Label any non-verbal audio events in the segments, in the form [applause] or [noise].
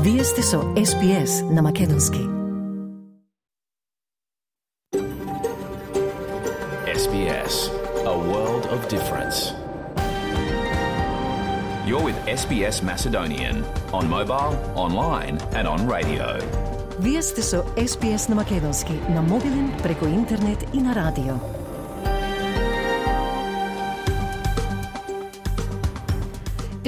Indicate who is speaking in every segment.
Speaker 1: Вие сте со SPS на Македонски.
Speaker 2: SBS, a world of difference. You're with SBS Macedonian on mobile, online and on radio.
Speaker 1: Вие сте со SPS на Македонски на мобилен, преку интернет и на радио.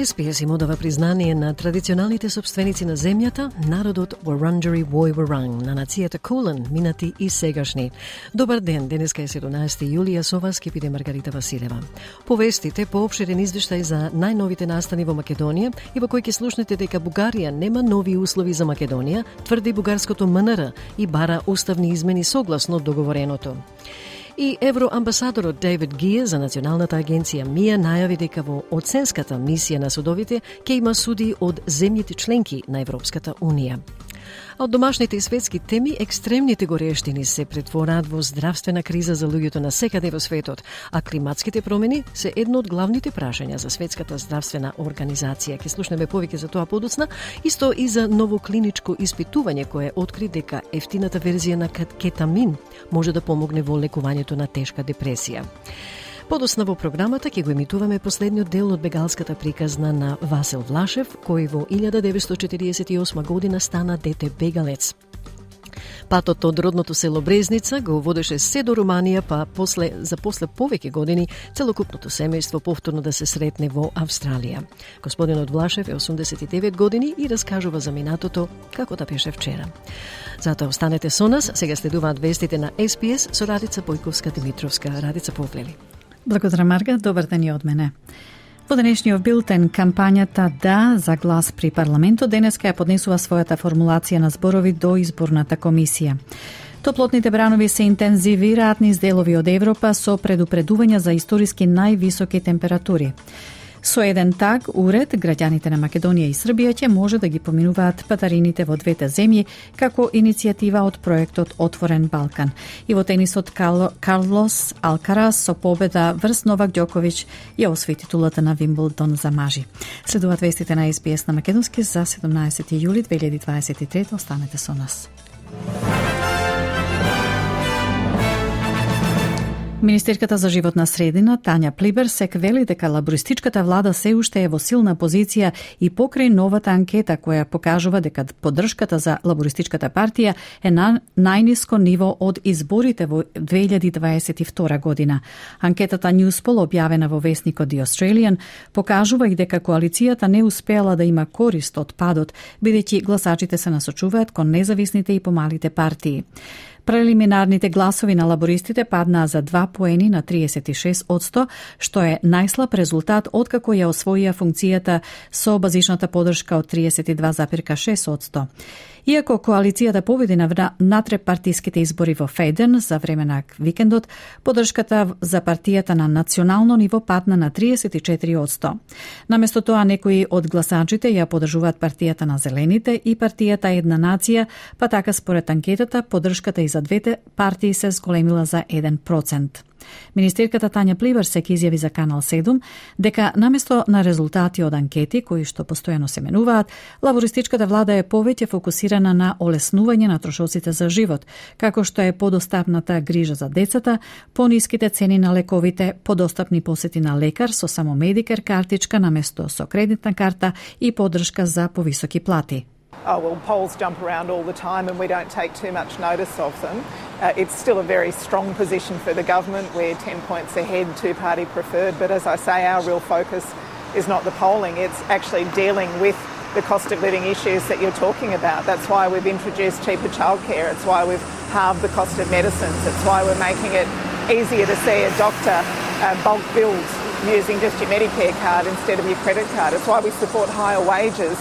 Speaker 1: СПС им одава признание на традиционалните собственици на земјата, народот Wurundjeri Woi Wurrung, на нацијата Кулен, минати и сегашни. Добар ден, денеска е 17 јулија, со вас ке биде Маргарита Василева. Повестите по обширен извештај за најновите настани во Македонија и во кој ќе слушнете дека Бугарија нема нови услови за Македонија, тврди бугарското МНР и бара уставни измени согласно договореното. И евроамбасадорот Дейвид Гие за Националната агенција МИА најави дека во оценската мисија на судовите ќе има суди од земјите членки на Европската Унија. А од домашните и светски теми, екстремните горештини се претвораат во здравствена криза за луѓето на секаде во светот, а климатските промени се едно од главните прашања за Светската здравствена организација. Ке слушнеме повеќе за тоа подоцна, исто и за ново клиничко испитување кое откри дека ефтината верзија на кетамин може да помогне во лекувањето на тешка депресија. Подосна во програмата ќе го емитуваме последниот дел од бегалската приказна на Васил Влашев, кој во 1948 година стана дете бегалец. Патот од родното село Брезница го водеше се до Руманија, па после, за после повеќе години целокупното семејство повторно да се сретне во Австралија. Господинот Влашев е 89 години и раскажува за минатото како да беше вчера. Затоа останете со нас, сега следуваат вестите на СПС со Радица Бојковска Димитровска. Радица Повлели.
Speaker 3: Благодарам, Марга. Добар ден и од мене. Во денешниот билтен, кампањата Да за глас при парламентот денеска ја поднесува својата формулација на зборови до изборната комисија. Топлотните бранови се интензивираат низ делови од Европа со предупредувања за историски највисоки температури. Со еден так уред, граѓаните на Македонија и Србија ќе може да ги поминуваат патарините во двете земји како иницијатива од проектот Отворен Балкан. И во тенисот Карлос Алкарас со победа врз Новак Ѓоковиќ ја освои титулата на Вимблдон за мажи. Следуваат вестите на СПС на Македонски за 17 јули 2023. Останете со нас. Министерката за животна средина Тања Плиберсек вели дека лабористичката влада се уште е во силна позиција и покрај новата анкета која покажува дека поддршката за лабористичката партија е на најниско ниво од изборите во 2022 година. Анкетата Newspol објавена во вестникот The Australian покажува и дека коалицијата не успеала да има корист од падот, бидејќи гласачите се насочуваат кон независните и помалите партии. Прелиминарните гласови на лабористите паднаа за 2 поени на 36 одсто, што е најслаб резултат откако ја освоија функцијата со базичната подршка од 32,6 одсто. Иако коалицијата победи на натрепартиските избори во Феден за време на викендот, подршката за партијата на национално ниво падна на 34%. Наместо тоа, некои од гласачите ја подржуваат партијата на Зелените и партијата Една нација, па така според анкетата, подршката и за двете партии се зголемила за 1%. Министерката Тања Пливар се изјави за Канал 7 дека наместо на резултати од анкети кои што постојано се менуваат, лабористичката влада е повеќе фокусирана на олеснување на трошоците за живот, како што е подостапната грижа за децата, пониските цени на лековите, подостапни посети на лекар со само медикер картичка наместо со кредитна карта и поддршка за повисоки плати.
Speaker 4: Oh, well, polls jump around all the time and we don't take too much notice of them. Uh, it's still a very strong position for the government. We're 10 points ahead, two party preferred. But as I say, our real focus is not the polling, it's actually dealing with the cost of living issues that you're talking about. That's why we've introduced cheaper childcare. It's why we've halved the cost of medicines. It's why we're making it easier to see a doctor uh, bulk bills using just your Medicare card instead of your credit card. It's why we support higher wages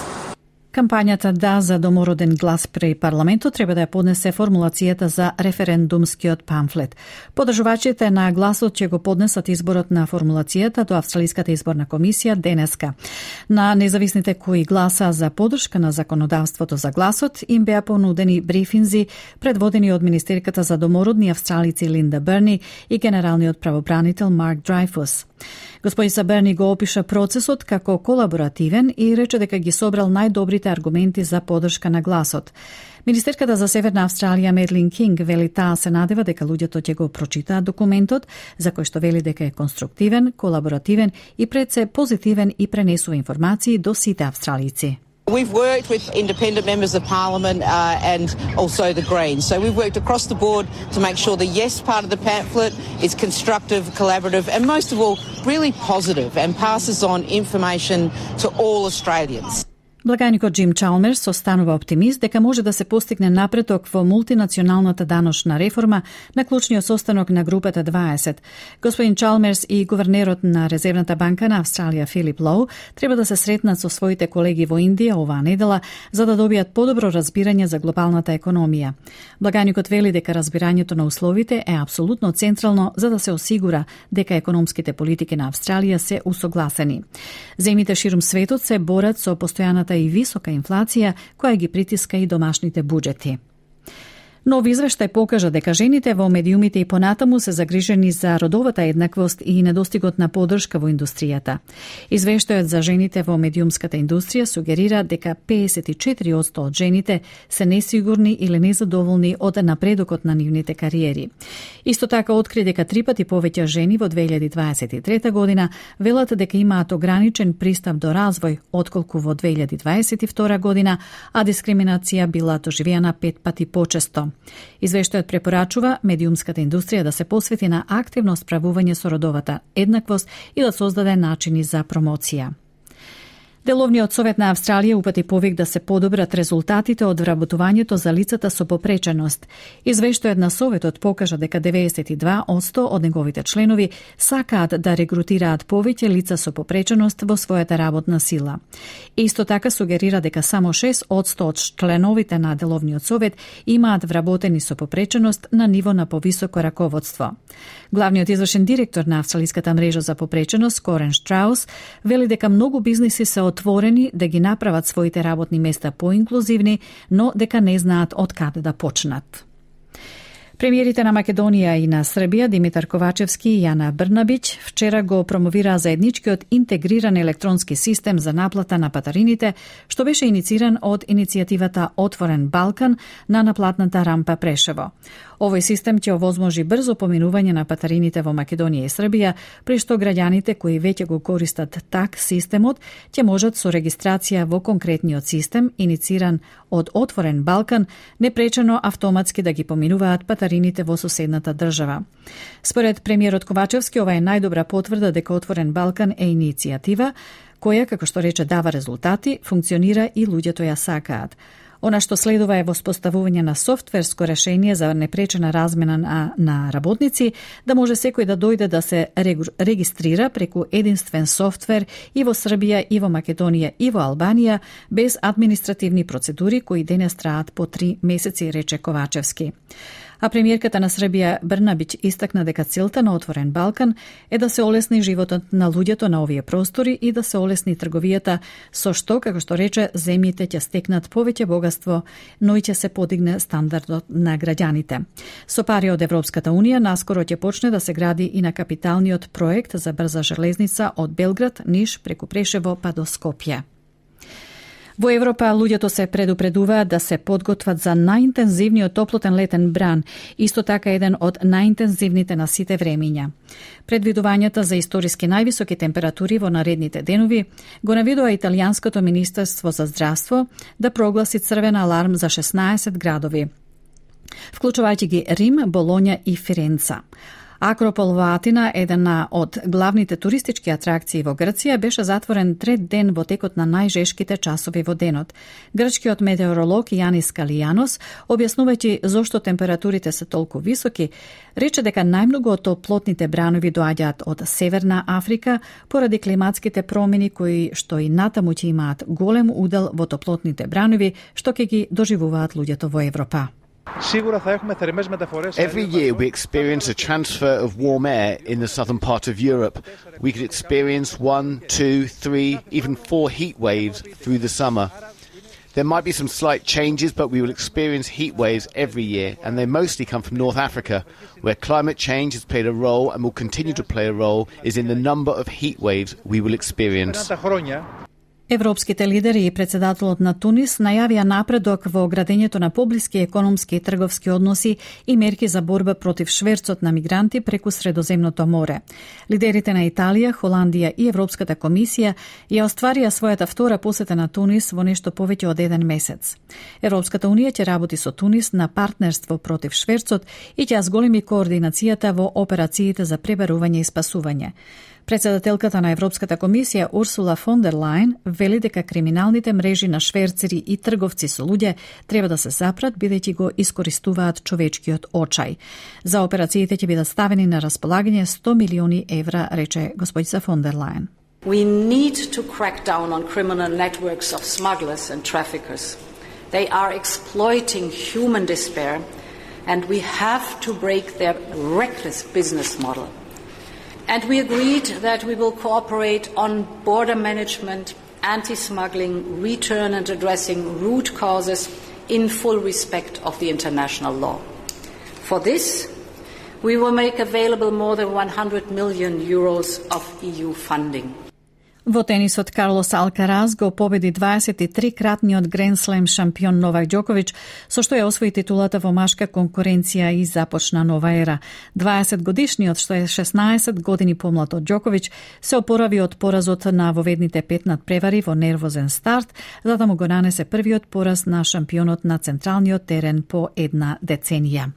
Speaker 3: Кампањата Да за домороден глас при парламентот треба да ја поднесе формулацијата за референдумскиот памфлет. Подржувачите на гласот ќе го поднесат изборот на формулацијата до Австралиската изборна комисија денеска. На независните кои гласа за подршка на законодавството за гласот им беа понудени брифинзи предводени од Министерката за домородни австралици Линда Берни и генералниот правобранител Марк Драйфус. Господин Саберни го опиша процесот како колаборативен и рече дека ги собрал најдобрите неговите аргументи за подршка на гласот. Министерката за Северна Австралија Медлин Кинг вели таа се надева дека луѓето ќе го прочитаат документот, за кој што вели дека е конструктивен, колаборативен и пред се позитивен и пренесува информации до сите австралици.
Speaker 5: We've worked with independent members of parliament uh, and also the Greens. So we've worked across the board to make sure the yes part of the pamphlet is constructive, collaborative, and most of all, really positive and passes on information to all Australians.
Speaker 3: Благаникот Джим Чалмерс останува оптимист дека може да се постигне напреток во мултинационалната даношна реформа на клучниот состанок на групата 20. Господин Чалмерс и гувернерот на Резервната банка на Австралија Филип Лоу треба да се сретнат со своите колеги во Индија оваа недела за да добијат подобро разбирање за глобалната економија. Благаникот вели дека разбирањето на условите е апсолутно централно за да се осигура дека економските политики на Австралија се усогласени. Земите ширум светот се борат со постојаната и висока инфлација која ги притиска и домашните буџети. Нов извештај покажа дека жените во медиумите и понатаму се загрижени за родовата еднаквост и недостигот на поддршка во индустријата. Извештајот за жените во медиумската индустрија сугерира дека 54% од жените се несигурни или незадоволни од напредокот на нивните кариери. Исто така откри дека три пати повеќе жени во 2023 година велат дека имаат ограничен пристап до развој отколку во 2022 година, а дискриминација била доживеана пет пати почесто. Извештајот препорачува медиумската индустрија да се посвети на активно справување со родовата еднаквост и да создаде начини за промоција. Деловниот совет на Австралија упати повик да се подобрат резултатите од вработувањето за лицата со попреченост. Извештајот на советот покажа дека 92% од неговите членови сакаат да регрутираат повеќе лица со попреченост во својата работна сила. Исто така сугерира дека само 6% од членовите на Деловниот совет имаат вработени со попреченост на ниво на повисоко раководство. Главниот извршен директор на Австралиската мрежа за попреченост, Корен Штраус, вели дека многу бизниси се отворени да ги направат своите работни места поинклузивни, но дека не знаат од каде да почнат. Премиерите на Македонија и на Србија Димитар Ковачевски и Јана Брнабиć вчера го промовираа заедничкиот интегриран електронски систем за наплата на патарините, што беше иницииран од иницијативата Отворен Балкан на наплатната рампа Прешево. Овој систем ќе овозможи брзо поминување на патарините во Македонија и Србија, при што граѓаните кои веќе го користат так системот ќе можат со регистрација во конкретниот систем, иницииран од Отворен Балкан, непречено автоматски да ги поминуваат патарините во соседната држава. Според премиерот Ковачевски, ова е најдобра потврда дека Отворен Балкан е иницијатива која, како што рече, дава резултати, функционира и луѓето ја сакаат. Она што следува е воспоставување на софтверско решение за непречена размена на, на работници, да може секој да дојде да се регистрира преку единствен софтвер и во Србија, и во Македонија, и во Албанија, без административни процедури кои денес траат по три месеци, рече Ковачевски а премиерката на Србија Брнабич истакна дека целта на Отворен Балкан е да се олесни животот на луѓето на овие простори и да се олесни трговијата со што, како што рече, земјите ќе стекнат повеќе богатство, но и ќе се подигне стандардот на граѓаните. Со пари од Европската Унија наскоро ќе почне да се гради и на капиталниот проект за брза железница од Белград, Ниш, преку Прешево па до Скопје. Во Европа луѓето се предупредуваат да се подготват за најинтензивниот топлотен летен бран, исто така еден од најинтензивните на сите времиња. Предвидувањата за историски највисоки температури во наредните денови го наведува Италијанското министерство за здравство да прогласи црвен аларм за 16 градови, вклучувајќи ги Рим, Болонја и Фиренца. Акропол во Атина, една од главните туристички атракции во Грција, беше затворен трет ден во текот на најжешките часови во денот. Грчкиот метеоролог Јанис Калијанос, објаснувајќи зошто температурите се толку високи, рече дека најмногу од топлотните бранови доаѓаат од Северна Африка поради климатските промени кои што и натаму ќе имаат голем удел во топлотните бранови што ќе ги доживуваат луѓето во Европа.
Speaker 6: Every year we experience a transfer of warm air in the southern part of Europe. We could experience one, two, three, even four heat waves through the summer. There might be some slight changes, but we will experience heat waves every year, and they mostly come from North Africa, where climate change has played a role and will continue to play a role is in the number of heat waves we will experience.
Speaker 3: Европските лидери и председателот на Тунис најавија напредок во градењето на поблиски економски и трговски односи и мерки за борба против шверцот на мигранти преку Средоземното море. Лидерите на Италија, Холандија и Европската комисија ја остварија својата втора посета на Тунис во нешто повеќе од еден месец. Европската унија ќе работи со Тунис на партнерство против шверцот и ќе зголеми координацијата во операциите за пребарување и спасување. Председателката на Европската комисија Урсула фон дер Лайн вели дека криминалните мрежи на шверцери и трговци со луѓе треба да се запрат бидејќи го искористуваат човечкиот очај. За операциите ќе бидат ставени на располагање 100 милиони евра, рече господица фон дер Лайн.
Speaker 7: We need to crack down on criminal networks of smugglers and traffickers. They are exploiting human despair and we have to break their reckless business model. And we agreed that we will cooperate on border management, anti smuggling, return, and addressing root causes in full respect of the international law. For this, we will make available more than 100 million euros of EU funding.
Speaker 3: Во тенисот Карлос Алкараз го победи 23-кратниот Гренслем шампион Новак Ѓоковиќ, со што ја освои титулата во машка конкуренција и започна нова ера. 20 годишниот, што е 16 години помлад од Ѓоковиќ, се опорави од поразот на воведните пет превари во нервозен старт, за да му го нанесе првиот пораз на шампионот на централниот терен по една деценија.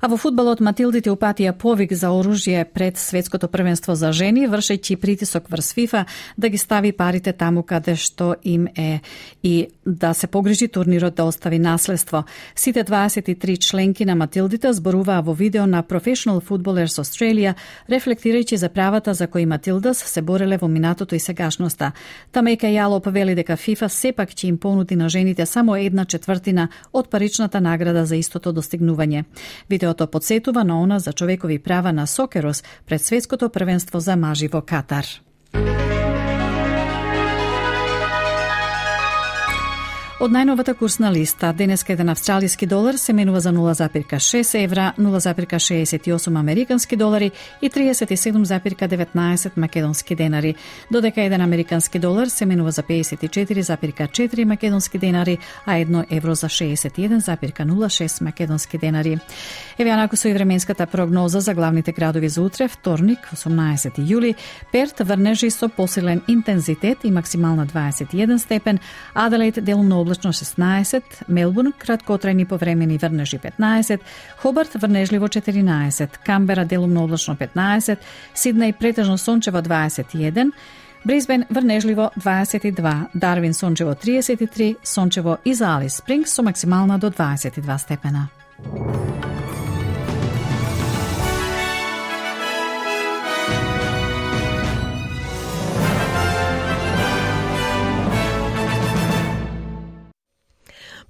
Speaker 3: А во фудбалот Матилдите упатија повик за оружје пред светското првенство за жени, вршејќи притисок врз ФИФА да ги стави парите таму каде што им е и да се погрижи турнирот да остави наследство. Сите 23 членки на Матилдите зборуваа во видео на Professional Footballers Australia, рефлектирајќи за правата за кои Матилдас се бореле во минатото и сегашноста. Тамека Јалоп вели дека ФИФА сепак ќе им понуди на жените само една четвртина од паричната награда за истото достигнување. Видео Видеото подсетува на она за човекови права на Сокерос пред светското првенство за мажи во Катар. Од најновата курсна листа, денеска еден австралиски долар се менува за 0,6 евра, 0,68 американски долари и 37,19 македонски денари, додека еден американски долар се менува за 54,4 македонски денари, а едно евро за 61,06 македонски денари. Еве анако со и временската прогноза за главните градови за утре, вторник, 18 јули, Перт врнежи со посилен интензитет и максимална 21 степен, Аделаид делумно облачно 16, Мелбурн краткотрајни повремени врнежи 15, Хобарт врнежливо 14, Камбера делумно облачно 15, Сиднеј претежно сончево 21, Брисбен врнежливо 22, Дарвин сончево 33, сончево и за Алис Спрингс со максимална до 22 степена.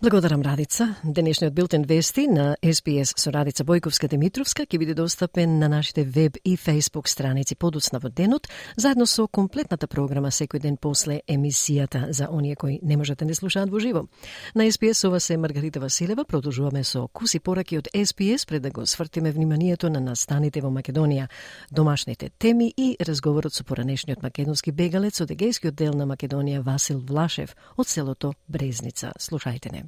Speaker 1: Благодарам Радица. Денешниот билтен вести на СПС со Радица Бојковска Димитровска ќе биде достапен на нашите веб и фейсбук страници подоцна во денот, заедно со комплетната програма секој ден после емисијата за оние кои не можат да не слушаат во живо. На СПС ова се Маргарита Василева, продолжуваме со куси пораки од СПС пред да го свртиме вниманието на настаните во Македонија, домашните теми и разговорот со поранешниот македонски бегалец од егејскиот дел на Македонија Васил Влашев од селото Брезница. Слушајте не.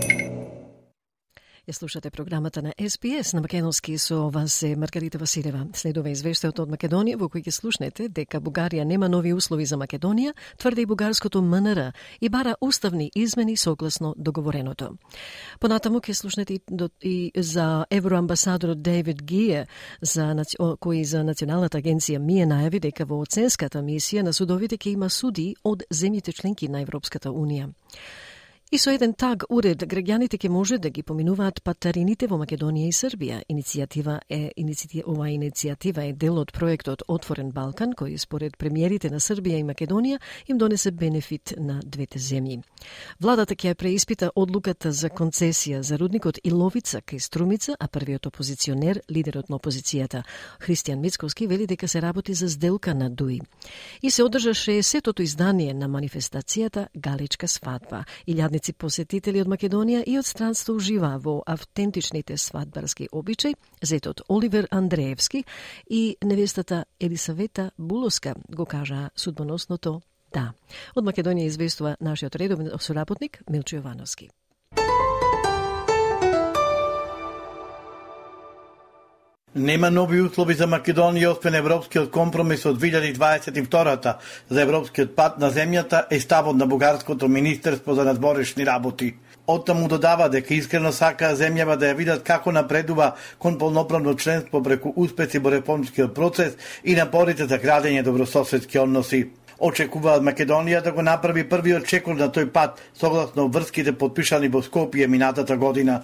Speaker 1: Ја слушате програмата на СПС на Македонски со вас е Маргарита Василева. Следува извештајот од Македонија во кој ќе слушнете дека Бугарија нема нови услови за Македонија, тврди и бугарското МНР и бара уставни измени согласно договореното. Понатаму ќе слушнете и за евроамбасадорот Дейвид Гие за кој за националната агенција МИЕ најави дека во оценската мисија на судовите ќе има суди од земјите членки на Европската унија. И со еден таг уред, граѓаните ќе може да ги поминуваат патарините во Македонија и Србија. Иницијатива е иницијатива, ова иницијатива е дел од проектот Отворен Балкан, кој според премиерите на Србија и Македонија им донесе бенефит на двете земји. Владата ќе преиспита одлуката за концесија за рудникот Иловица кај Струмица, а првиот опозиционер, лидерот на опозицијата, Христијан Мицковски, вели дека се работи за сделка на Дуи. И се одржа 60-тото издание на манифестацијата Галичка свадба. Илјадници Стотици посетители од Македонија и од странство уживаа во автентичните свадбарски обичаи, зетот Оливер Андреевски и невестата Елисавета Булоска го кажаа судбоносното да. Од Македонија известува нашиот редовен соработник Милчо Јовановски.
Speaker 8: Нема нови услови за Македонија освен Европскиот компромис од 2022 за Европскиот пат на земјата е ставот на Бугарското Министерство за надворешни работи. Оттаму додава дека искрено сака земјава да ја видат како напредува кон полноправно членство преку успеси во реформскиот процес и напорите за градење добрососедски односи. Очекуваат Македонија да го направи првиот чекор на тој пат согласно врските подпишани во Скопје минатата година.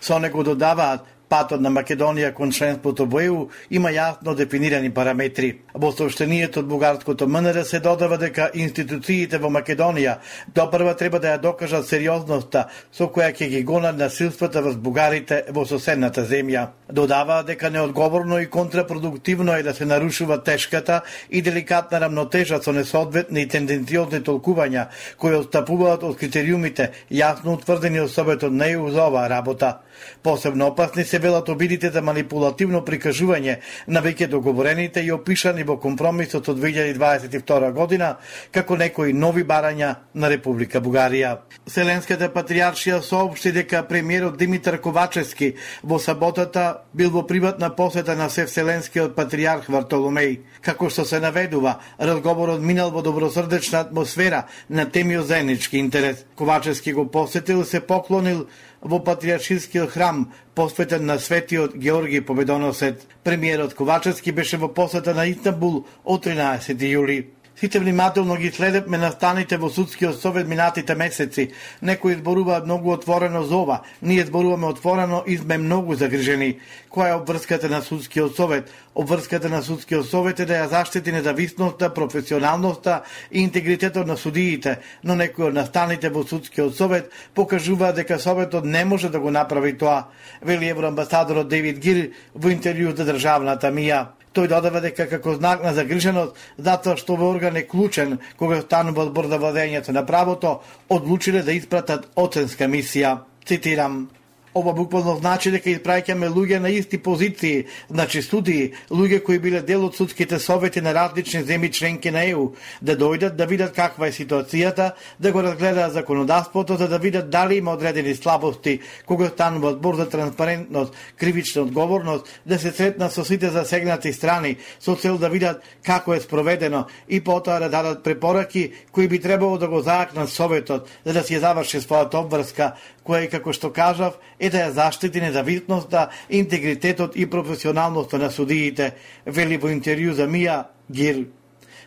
Speaker 8: Со него додаваат Патот на Македонија кон членството во ЕУ има јасно дефинирани параметри. Во сообщението од бугарското МНР се додава дека институциите во Македонија допрва треба да ја докажат сериозноста со која ќе ги гонат насилствата врз бугарите во соседната земја. Додава дека неодговорно и контрапродуктивно е да се нарушува тешката и деликатна рамнотежа со несоодветни и тенденциозни толкувања кои отстапуваат од критериумите јасно утврдени од Советот на ЕУ за оваа работа. Посебно опасни се се велат да обидите за манипулативно прикажување на веќе договорените и опишани во компромисот од 2022 година како некои нови барања на Република Бугарија. Селенската патриаршија соопшти дека премиерот Димитар Ковачевски во саботата бил во приватна посета на Севселенскиот патриарх Вартоломеј. Како што се наведува, разговорот минал во добросрдечна атмосфера на теми од заеднички интерес. Ковачевски го посетил, се поклонил во Патриаршискиот храм, посветен на светиот Георги Победоносет. Премиерот Ковачевски беше во посета на Истанбул од 13 јули. Сите внимателно ги следевме настаните во судскиот совет минатите месеци. Некои зборуваат многу отворено за ова. Ние зборуваме отворено и сме многу загрижени. Која е обврската на судскиот совет? Обврската на судскиот совет е да ја заштити независноста, професионалноста и интегритетот на судиите, но некои од настаните во судскиот совет покажуваат дека советот не може да го направи тоа, вели евроамбасадорот Девид Гир во интервју за државната мија. Тој додава дека како знак на загриженост, затоа што во орган е клучен кога станува одбор за да владењето на правото, одлучиле да испратат оценска мисија. Цитирам, Ова буквално значи дека испраќаме луѓе на исти позиции, значи судии, луѓе кои биле дел од судските совети на различни земји членки на ЕУ, да дојдат да видат каква е ситуацијата, да го разгледаат законодавството за да видат дали има одредени слабости кога станува збор за транспарентност, кривична одговорност, да се сретнат со сите засегнати страни со цел да видат како е спроведено и потоа да дадат препораки кои би требало да го заакнат советот за да се заврши својата обврска која, како што кажав, е да ја заштити независноста, интегритетот и професионалноста на судиите, вели во интервју за Мија Гир.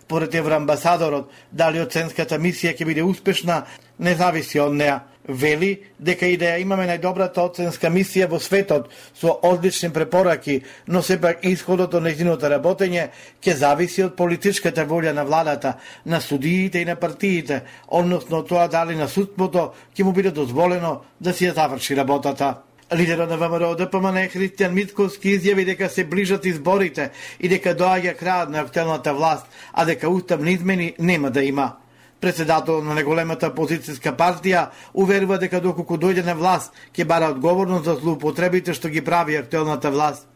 Speaker 8: Поред евроамбасадорот, дали оценската мисија ќе биде успешна, не зависи од неа вели дека и да ја имаме најдобрата оценска мисија во светот со одлични препораки, но сепак исходот од нејзиното работење ќе зависи од политичката волја на владата, на судиите и на партиите, односно тоа дали на судството ќе му биде дозволено да си ја заврши работата. Лидерот на ВМРО ДПМН Христијан Митковски изјави дека се ближат изборите и дека доаѓа крајот на актуелната власт, а дека уставни измени нема да има. Председател на неголемата опозицијска партија уверува дека доколку дојде на власт ќе бара одговорност за злоупотребите што ги прави актуелната власт.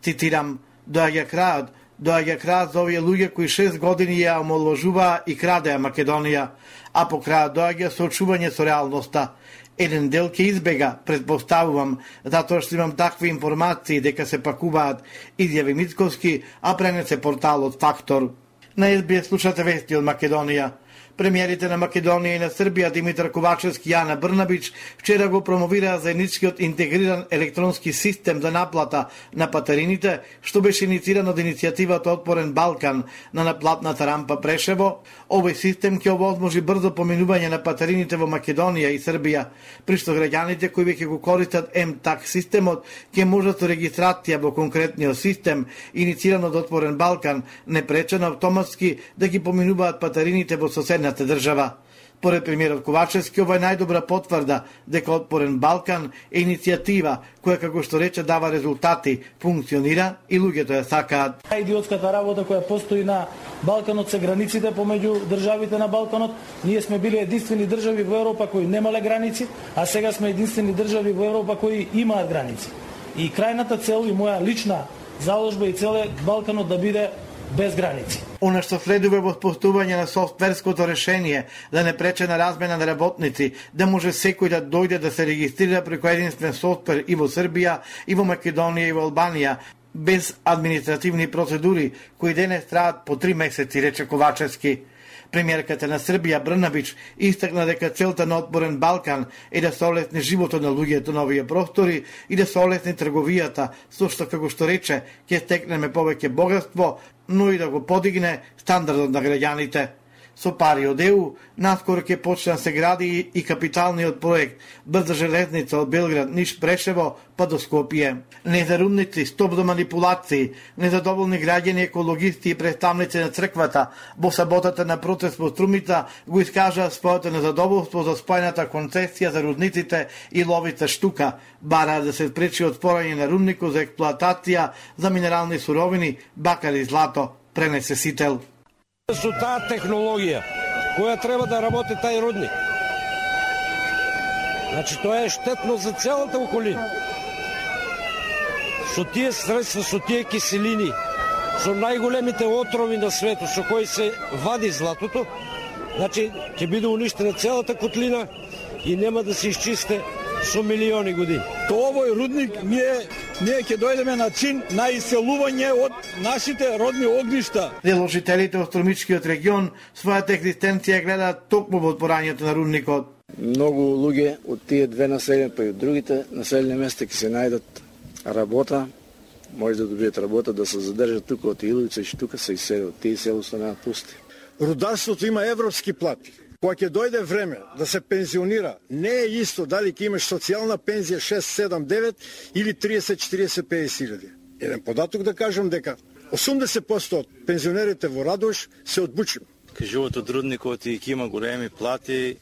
Speaker 8: Цитирам, доаѓа крајот, доаѓа крајот за овие луѓе кои 6 години ја омоложуваа и крадеа Македонија, а по крајот доаѓа соочување со реалноста. Еден дел ќе избега, предпоставувам, затоа што имам такви информации дека се пакуваат изјави Мицковски, а пренесе порталот Фактор. На СБС слушате вести од Македонија. Премиерите на Македонија и на Србија Димитар Ковачевски и Јана Брнабич вчера го промовираа заедничкиот интегриран електронски систем за наплата на патарините, што беше иницииран од иницијативата Отпорен Балкан на наплатната рампа Прешево. Овој систем ќе овозможи брзо поминување на патарините во Македонија и Србија, при што граѓаните кои веќе го користат МТАК системот ќе можат со регистрација во конкретниот систем, иницииран од Отворен Балкан, непречено автоматски да ги поминуваат патарините во соседната држава. Поред премиерот Ковачевски, ова е најдобра потврда дека Отпорен Балкан е иницијатива која, како што рече, дава резултати, функционира и луѓето ја сакаат.
Speaker 9: Идиотската работа која постои на Балканот се границите помеѓу државите на Балканот. Ние сме биле единствени држави во Европа кои немале граници, а сега сме единствени држави во Европа кои имаат граници. И крајната цел и моја лична заложба и цел е Балканот да биде без граници.
Speaker 8: Она што следува во спостување на софтверското решение да не на размена на работници, да може секој да дојде да се регистрира преку единствен софтвер и во Србија, и во Македонија, и во Албанија, без административни процедури, кои денес траат по три месеци, рече Ковачевски. Премиерката на Србија Брнабич истакна дека целта на Отборен Балкан е да се олесни животот на луѓето на овие простори и да се олесни трговијата, со што како што рече ќе стекнеме повеќе богатство, но и да го подигне стандардот на граѓаните. Со пари од ЕУ, наскоро ќе почне да се гради и капиталниот проект. Брза железница од Белград Ниш Прешево па до Скопје. Незарудници, стоп до манипулации, незадоволни граѓани, екологисти и представници на црквата во саботата на протест во Струмица го искажаа своето незадоволство за спојната концесија за рудниците и ловица штука, бара да се спречи отпорање на рудникот за експлоатација за минерални суровини, бакар и злато, пренесе Сител
Speaker 10: со таа технологија која треба да работи тај рудник. Значи тоа е штетно за целата околина. Со тие средства, со тие киселини, со најголемите отрови на светот со кои се вади златото, значи ќе биде уништена целата котлина и нема да се изчисте со милиони години.
Speaker 11: То овој рудник ние ние ќе дојдеме на чин на иселување од нашите родни огништа.
Speaker 8: Деложителите од Струмичкиот регион својата екзистенција гледаат токму во отпорањето на рудникот.
Speaker 12: Многу луѓе од тие две населени, па и од другите населени места ќе се најдат работа, може да добијат работа, да се задржат тука од Иловица и тука се иселат. Тие село станаат пусти.
Speaker 11: Рударството има европски плати кога ќе дојде време да се пензионира, не е исто дали ќе имаш социјална пензија 6, 7, 9 или 30, 40, 50 илјади. Еден податок да кажам дека 80% од пензионерите во Радош се одбучим.
Speaker 13: Кажуваат од рудникот и ќе има големи плати,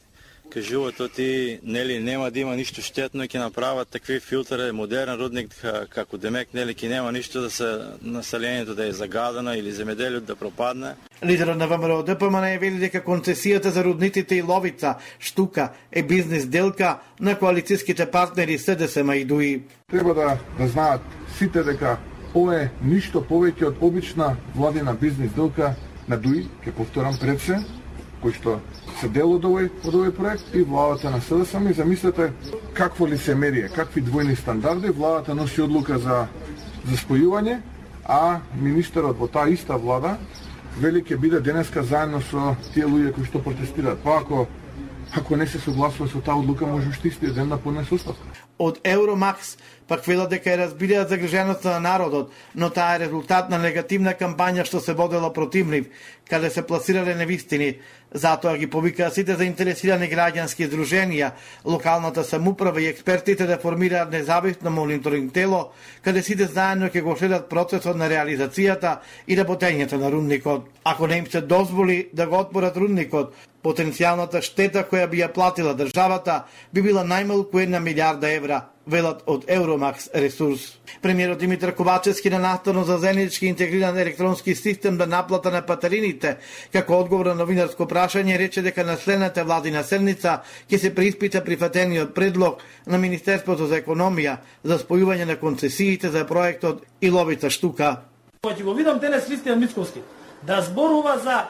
Speaker 13: кажуваат ти нели нема да има ништо штетно ќе направат такви филтери модерен рудник како демек нели ќе нема ништо да се населението да е загадено или земеделието да пропадне.
Speaker 8: Лидерот на ВМРО ДПМН е вели дека концесијата за рудниците и ловица штука е бизнес делка на коалицијските партнери СДСМ и ДУИ.
Speaker 14: Треба да, да знаат сите дека ова е ништо повеќе од обична владина бизнес делка на ДУИ, ќе повторам пред се, кои што се дел од овој, од овој проект и владата на СДСМ и замислете какво лицемерие, какви двојни стандарди, владата носи одлука за, за спојување, а министерот во таа иста влада вели ќе биде денеска заедно со тие луѓе кои што протестираат. Па ако ако не се согласува со таа одлука, може уште истиот ден да поднесе оставка.
Speaker 8: Од Евромакс пак велат дека е разбираат загрижеността на народот, но таа е резултат на негативна кампања што се водела против нив, каде се пласирале невистини. Затоа ги повикаа сите заинтересирани граѓански здруженија, локалната самуправа и експертите да формираат независно мониторинг тело, каде сите заедно ќе го следат процесот на реализацијата и работењето на рудникот. Ако не им се дозволи да го отпорат рудникот, потенцијалната штета која би ја платила државата би била најмалку една милиарда евра, велат од Евромакс Ресурс. Премиерот Димитар Ковачевски на наставно за заеднички интегриран електронски систем за наплата на патарините, како одговор на новинарско прашање, рече дека на следната владина седница ќе се преиспита прифатениот предлог на Министерството за економија за спојување на концесиите за проектот и ловица штука.
Speaker 9: Ќе го видам денес Христијан Мицковски да зборува за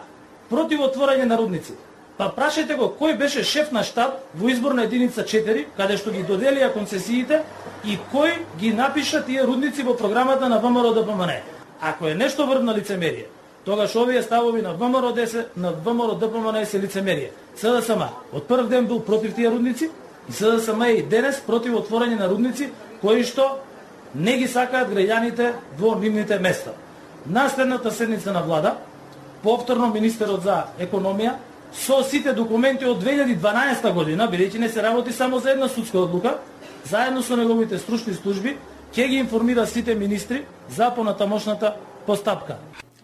Speaker 9: противотворање на рудници. Па прашајте го кој беше шеф на штаб во изборна единица 4, каде што ги доделија концесиите и кој ги напиша тие рудници во програмата на ВМРО да ДПМН. Ако е нешто врвна лицемерие, тогаш овие ставови на ВМРО ДС, на ВМРО да ДПМН се лицемерие. СДСМ од прв ден бил против тие рудници и СДСМ е и денес против отворање на рудници кои што не ги сакаат граѓаните во нивните места. На следната седница на влада, повторно министерот за економија со сите документи од 2012 година, бидејќи не се работи само за една судска одлука, заедно со неговите стручни служби, ќе ги информира сите министри за понатамошната постапка.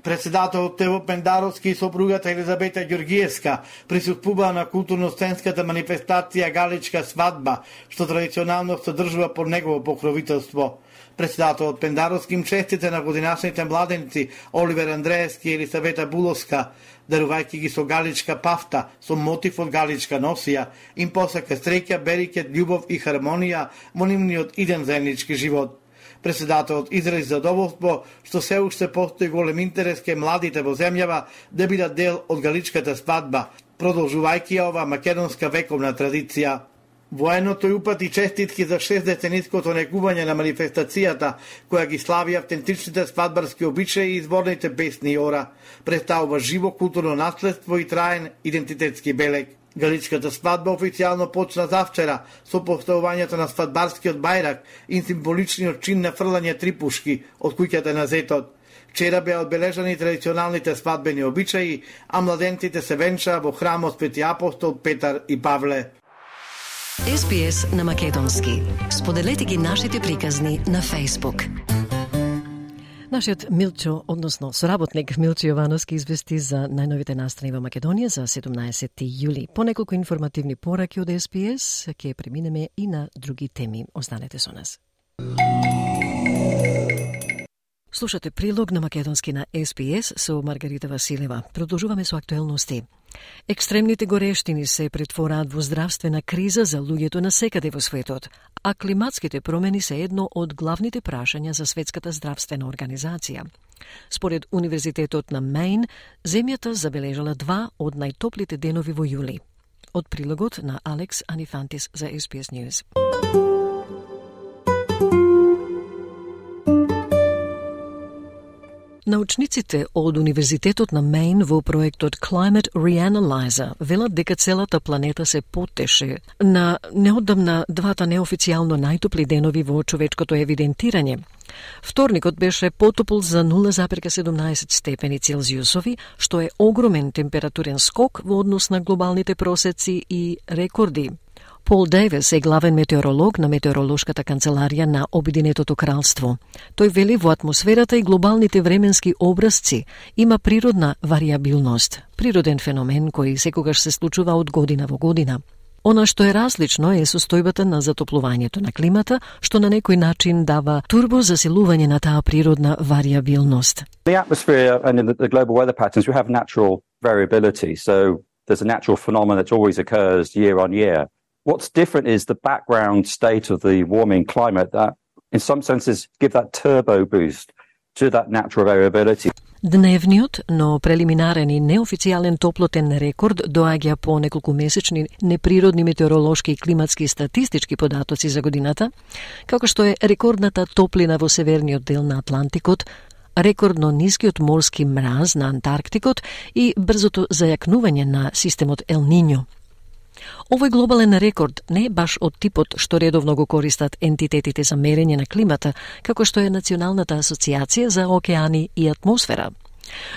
Speaker 8: Председателот Тево Пендаровски и сопругата Елизабета Ѓоргиевска присуствуваа на културно-сценската манифестација Галичка свадба, што традиционално се држува под негово покровителство. Председателот Пендаровски им честите на годинашните младеници Оливер Андреевски и Елисавета Буловска, дарувајќи ги со галичка пафта, со мотив од галичка носија, им посака среќа, берикет, љубов и хармонија во нивниот иден заеднички живот. Председателот изрази задоволство што се уште постои голем интерес ке младите во земјава да бидат дел од галичката свадба, продолжувајќи ова македонска вековна традиција. Воено тој упати честитки за 6 децениското негување на манифестацијата, која ги слави автентичните свадбарски обичаи и изворните песни и ора, представува живо културно наследство и траен идентитетски белег. Галичката свадба официјално почна завчера со поставувањето на свадбарскиот бајрак и символичниот чин на фрлање три пушки од куќата на зетот. Вчера беа одбележани традиционалните свадбени обичаи, а младенците се венчаа во храмот Свети Апостол Петар и Павле.
Speaker 1: SBS на Македонски. Споделете ги нашите приказни на Facebook. Нашиот Милчо, односно соработник Милчо Јовановски извести за најновите настани во Македонија за 17 јули. По неколку информативни пораки од СПС ќе преминеме и на други теми. Останете со нас. Слушате прилог на македонски на СПС со Маргарита Василева. Продолжуваме со актуелности. Екстремните горештини се претвораат во здравствена криза за луѓето на секаде во светот, а климатските промени се едно од главните прашања за Светската здравствена организација. Според Универзитетот на Мейн, земјата забележала два од најтоплите денови во јули. Од прилогот на Алекс Анифантис за SPS News. Научниците од Универзитетот на Мейн во проектот Climate Reanalyzer велат дека целата планета се потеше на неодамна двата неофицијално најтопли денови во човечкото евидентирање. Вторникот беше потопол за 0,17 степени Целзиусови, што е огромен температурен скок во однос на глобалните просеци и рекорди. Пол Дейвис е главен метеоролог на Метеоролошката канцеларија на Обединетото кралство. Тој вели во атмосферата и глобалните временски образци има природна вариабилност, природен феномен кој секогаш се случува од година во година. Она што е различно е состојбата на затоплувањето на климата, што на некој начин дава турбо засилување на таа природна вариабилност.
Speaker 15: The atmosphere and in the global weather patterns, we have natural variability. So there's a natural phenomenon that always occurs year on year. What's different is the background state of the warming climate that, in some senses, give that turbo boost to that natural variability.
Speaker 1: Дневниот, но прелиминарен и неофицијален топлотен рекорд доаѓа по неколку месечни неприродни метеоролошки и климатски статистички податоци за годината, како што е рекордната топлина во северниот дел на Атлантикот, рекордно нискиот морски мраз на Антарктикот и брзото зајакнување на системот Ел Ниньо. Овој глобален рекорд не е баш од типот што редовно го користат ентитетите за мерење на климата, како што е Националната асоциација за океани и атмосфера.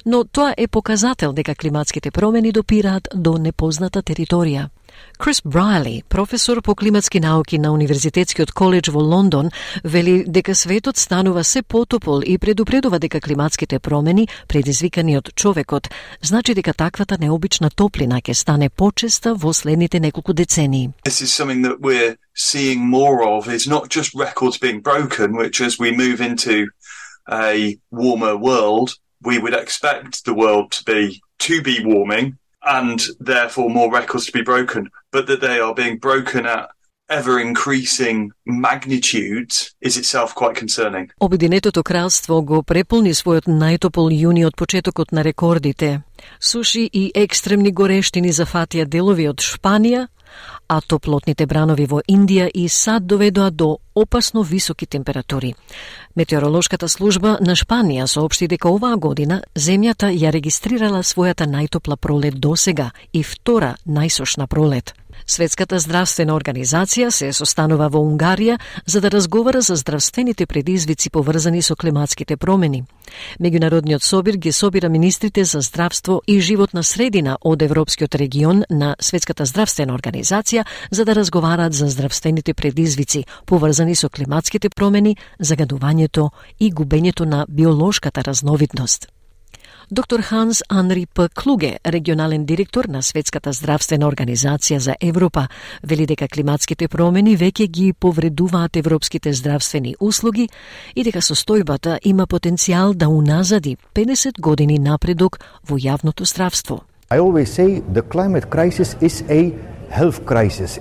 Speaker 1: Но тоа е показател дека климатските промени допираат до непозната територија. Крис Брайли, професор по климатски науки на Универзитетскиот коледж во Лондон, вели дека светот станува се потопол и предупредува дека климатските промени, предизвикани од човекот, значи дека таквата необична топлина ќе стане почеста во следните неколку децении.
Speaker 16: This is something that we're seeing more of It's not just records being broken, which as we move into a warmer world, we would expect the world to be to be warming and therefore more records to be broken, but that they are being broken at ever increasing magnitudes is itself quite concerning.
Speaker 1: Обединетото кралство го преполни својот најтопол јуни од почетокот на рекордите. Суши и екстремни горештини зафатија делови од Шпанија, а топлотните бранови во Индија и САД доведоа до опасно високи температури. Метеоролошката служба на Шпанија соопшти дека оваа година земјата ја регистрирала својата најтопла пролет досега и втора најсошна пролет. Светската здравствена организација се состанува во Унгарија за да разговара за здравствените предизвици поврзани со климатските промени. Меѓународниот собир ги собира министрите за здравство и животна средина од Европскиот регион на Светската здравствена организација за да разговараат за здравствените предизвици поврзани со климатските промени, загадувањето и губењето на биолошката разновидност. Доктор Ханс Анри П. Клуге, регионален директор на Светската здравствена организација за Европа, вели дека климатските промени веќе ги повредуваат европските здравствени услуги и дека состојбата има потенцијал да уназади 50 години напредок во јавното здравство.
Speaker 17: I always say the climate crisis is a health crisis.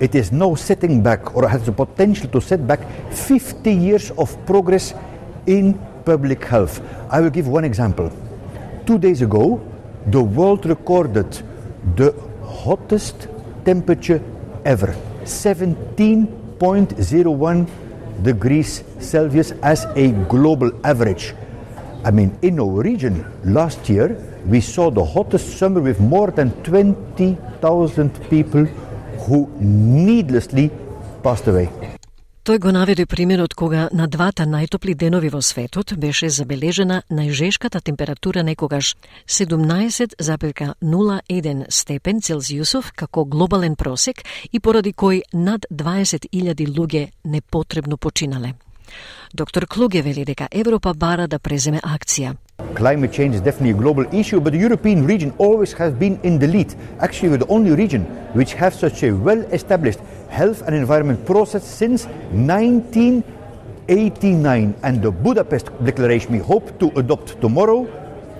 Speaker 17: It is no setting back or has the potential to set back 50 years of progress in public health. I will give one example. Two days ago, the world recorded the hottest temperature ever 17.01 degrees Celsius as a global average. I mean, in our region last year, we saw the hottest summer with more than 20,000 people who needlessly passed away.
Speaker 1: Тој го наведе примерот кога на двата најтопли денови во светот беше забележена најжешката температура некогаш 17,01 степен Целзиусов како глобален просек и поради кој над 20.000 луѓе непотребно починале. Доктор Клуге вели дека Европа бара да преземе акција.
Speaker 17: Climate change is definitely a global issue, but the European region always has been in the lead. Actually, we're the only region which has such a well-established health and environment process since 1989. And the Budapest Declaration we hope to adopt tomorrow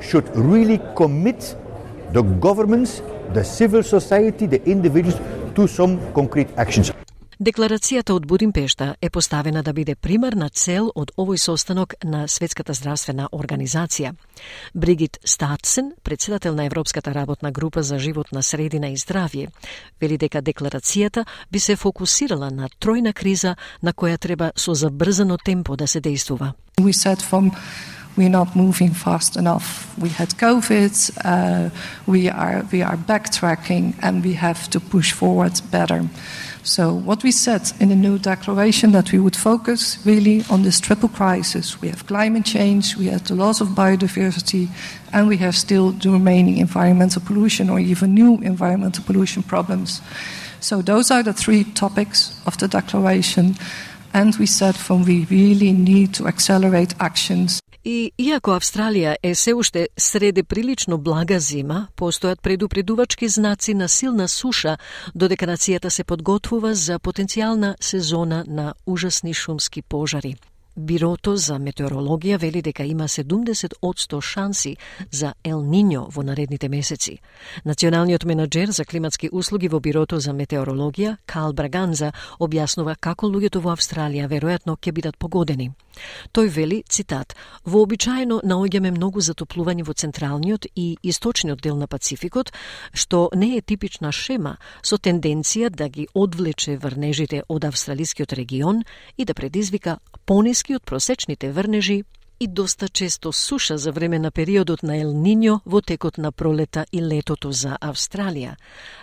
Speaker 17: should really commit the governments, the civil society, the individuals to some concrete actions.
Speaker 1: Декларацијата од Будимпешта е поставена да биде примарна цел од овој состанок на Светската здравствена организација. Бригит Статсен, председател на Европската работна група за живот на средина и здравје, вели дека декларацијата би се фокусирала на тројна криза на која треба со забрзано темпо да се действува.
Speaker 18: We said from we're not moving fast enough. We had COVID, uh, we are we are backtracking, and we have to push forward better. So what we said in the new declaration that we would focus really on this triple crisis. We have climate change, we have the loss of biodiversity, and we have still the remaining environmental pollution or even new environmental pollution problems. So those are the three topics of the declaration. And we said from we really need to accelerate actions
Speaker 1: И иако Австралија е се уште среде прилично блага зима, постојат предупредувачки знаци на силна суша, додека нацијата се подготвува за потенцијална сезона на ужасни шумски пожари. Бирото за метеорологија вели дека има 70% шанси за Ел Ниньо во наредните месеци. Националниот менаџер за климатски услуги во Бирото за метеорологија, Кал Браганза, објаснува како луѓето во Австралија веројатно ќе бидат погодени. Тој вели, цитат, вообичаено наоѓаме многу затоплување во централниот и источниот дел на Пацификот, што не е типична шема со тенденција да ги одвлече врнежите од австралискиот регион и да предизвика пониски од просечните врнежи и доста често суша за време на периодот на Ел Ниньо во текот на пролета и летото за Австралија.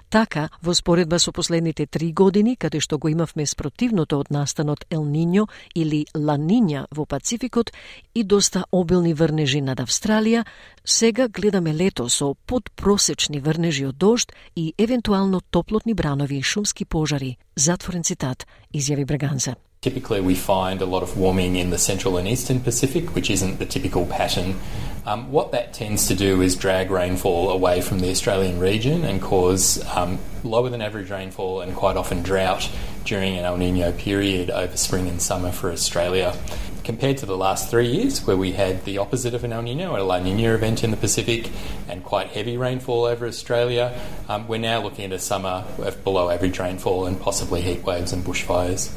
Speaker 1: Така, во споредба со последните три години, каде што го имавме спротивното од настанот Ел Ниньо или Ла Нинја во Пацификот и доста обилни врнежи над Австралија, сега гледаме лето со подпросечни врнежи од дожд и евентуално топлотни бранови и шумски пожари. Затворен цитат, изјави Браганза.
Speaker 19: Typically, we find a lot of warming in the central and eastern Pacific, which isn't the typical pattern. Um, what that tends to do is drag rainfall away from the Australian region and cause um, lower than average rainfall and quite often drought during an El Nino period over spring and summer for Australia. Compared to the last three years, where we had the opposite of an El Nino, a La Nina event in the Pacific, and quite heavy rainfall over Australia, um, we're now looking at a summer of below average rainfall and possibly heat waves and bushfires.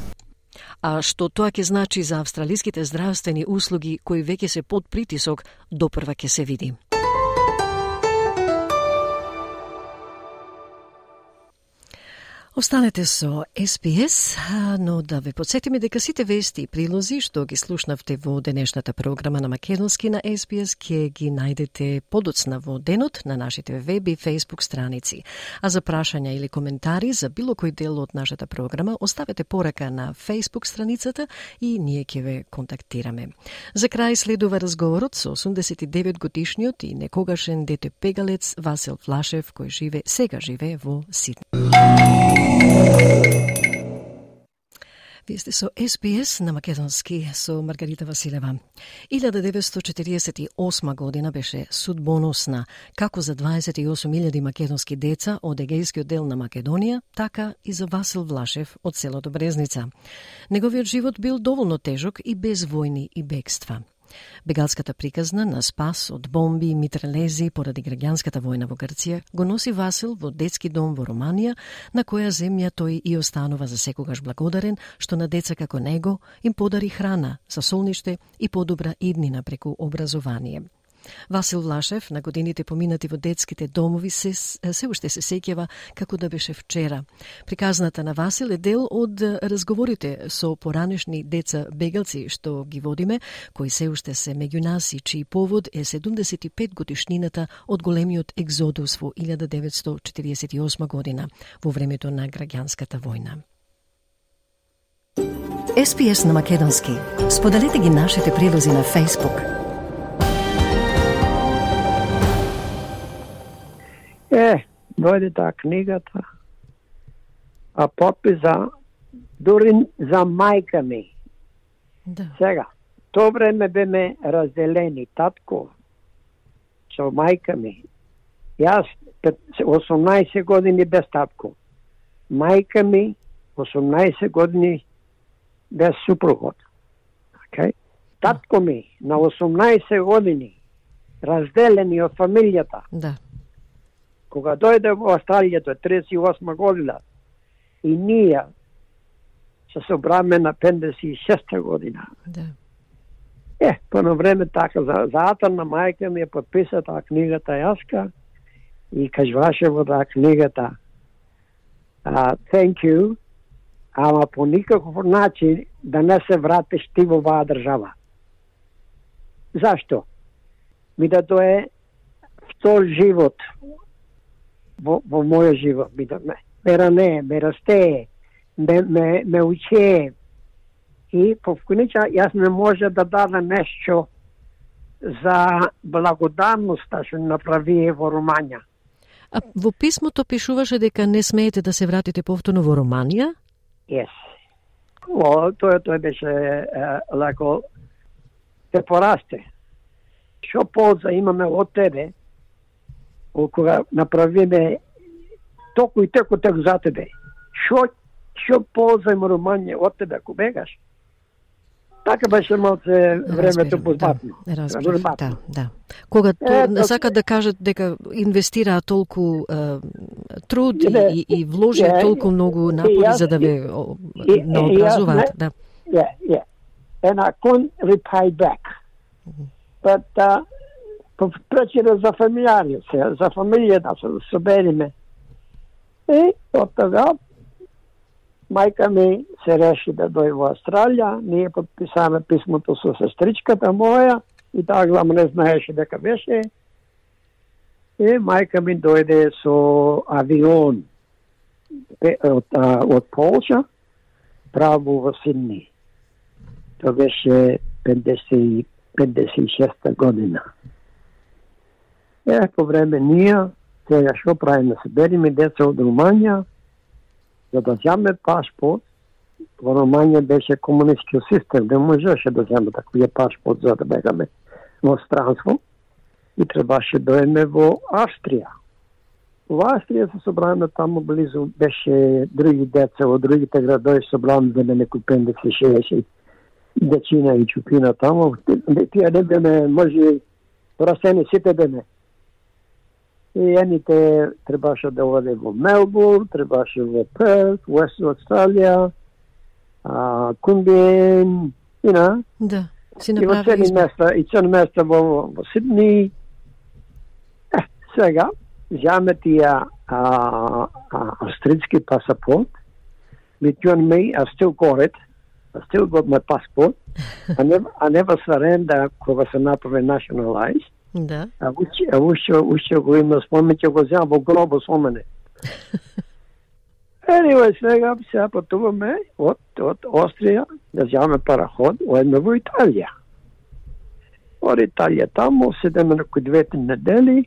Speaker 1: А што тоа ќе значи за австралиските здравствени услуги кои веќе се под притисок, допрва ќе се види. Останете со СПС, но да ве подсетиме дека сите вести и прилози што ги слушнавте во денешната програма на Македонски на СПС ќе ги најдете подоцна во денот на нашите веб и фейсбук страници. А за прашања или коментари за било кој дел од нашата програма, оставете порака на фейсбук страницата и ние ќе ве контактираме. За крај следува разговорот со 89 годишниот и некогашен дете пегалец Васил Флашев кој живе сега живе во Сиднеј. Вие сте со СПС на Македонски со Маргарита Василева. 1948 година беше судбоносна, како за 28.000 македонски деца од егејскиот дел на Македонија, така и за Васил Влашев од селото Брезница. Неговиот живот бил доволно тежок и без војни и бегства. Бегалската приказна на спас од бомби и митрелези поради граѓанската војна во Грција го носи Васил во детски дом во Романија, на која земја тој и останува за секогаш благодарен што на деца како него им подари храна, за солниште и подобра иднина преку образование. Васил Влашев на годините поминати во детските домови се, се уште се сеќава како да беше вчера. Приказната на Васил е дел од разговорите со поранешни деца бегалци што ги водиме, кои се уште се меѓу нас и чиј повод е 75 годишнината од големиот екзодус во 1948 година, во времето на граѓанската војна.
Speaker 3: SPS на Македонски. Споделете ги нашите прилози на Facebook –
Speaker 20: Е, дојде таа книгата, а подписа дури за мајка ми.
Speaker 1: Да.
Speaker 20: Сега, то време беме разделени, татко, со мајка ми. Јас 18 години без татко. Мајка ми 18 години без супругот. Okay? Татко ми на 18 години разделени од фамилијата.
Speaker 1: Да
Speaker 20: кога дојде во Австралија, тоа 38 година, и ние се собраме на 56 година.
Speaker 1: Да.
Speaker 20: Е, по на време така, за, за на мајка ми е подписа таа книгата јаска и кажваше во таа книгата uh, thank you, ама по никаков начин да не се вратиш ти во оваа држава. Зашто? Ми да тоа е втор живот во, во мојот живот. Ме, ме ране, ме расте, ме, ме, ме уче. И по вконеча јас не може да дадам нешто за благодарноста што направи во Ромања.
Speaker 1: А во писмото пишуваше дека не смеете да се вратите повторно во Романија?
Speaker 20: Yes. О, тоа тоа беше е, леко те порасте. Што полза имаме од тебе кога направиме току и теку тек за тебе. Шо шо ползајме Ромање од тебе ако бегаш? Така беше малце времето позбатно.
Speaker 1: Да, разбирам, да, да. Кога е, не сакат да кажат дека инвестираат толку е, труд не, и, и вложи толку многу напори за да ве наобразуваат, да.
Speaker 20: Yeah, yeah. And I couldn't repay back. But uh, пречере за фамилијари, се, за фамилија да се собериме. И од тога мајка ми се реши да дојде во Австралија, ние подписаме писмото со сестричката моја и таа главно не знаеше дека беше. И мајка ми дојде со авион од, од Полша право во Сидни. Тоа беше 50, 56 година. Еко време ние, сега што правиме, да се бериме деца од Руманија, за да земе пашпорт, во Руманија беше комунистски систем, не можеше да земе таквија пашпорт за да бегаме во странство и требаше да доеме во Австрија. Во Австрија се собраме таму близу, беше други деца во другите градови собраме да не купим да се шееше дечина и чупина таму. Тие не беме, може, порасени сите беме и едните требаше да оде во Мелбурн, требаше во Перт, West Australia, а, Кумбин, you know.
Speaker 1: Да, си
Speaker 20: направи И места, и цели места во, во Сидни. Е, сега, заме тија а, а, австрийски пасапорт, between me, I still got it, I still got my passport. I never, I never surrender кога се направи nationalized.
Speaker 1: Да.
Speaker 20: А уште, а уште, уште го има спомеќе го земам во гробо со мене. [laughs] Anyway, сега се патуваме од, од Острија да земаме параход, одме во Италија. Од Италија таму, седеме кој двете недели,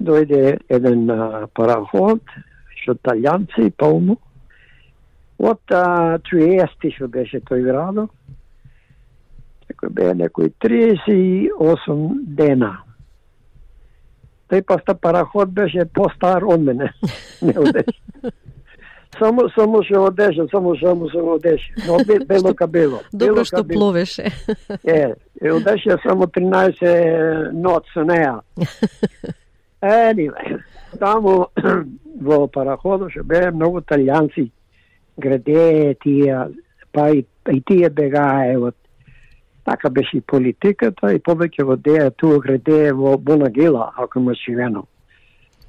Speaker 20: дојде еден а, параход, што италијанци полно, Од Триести што беше тој градо, некој бе некој 38 дена. Тој паста параход беше постар од мене. [laughs] Не одеше. Само само што одеше, само само се одеше. Но бе, бело ка бело. [laughs]
Speaker 1: Добро
Speaker 20: Бело
Speaker 1: што пловеше. [laughs]
Speaker 20: Е, е одеше само 13 нот со неа. Anyway, таму [clears throat] во параходот што беа многу италијанци граде тие, па и, и тие бегаe од така беше и политиката и повеќе во деја туа граде во Бонагила, ако ме живено.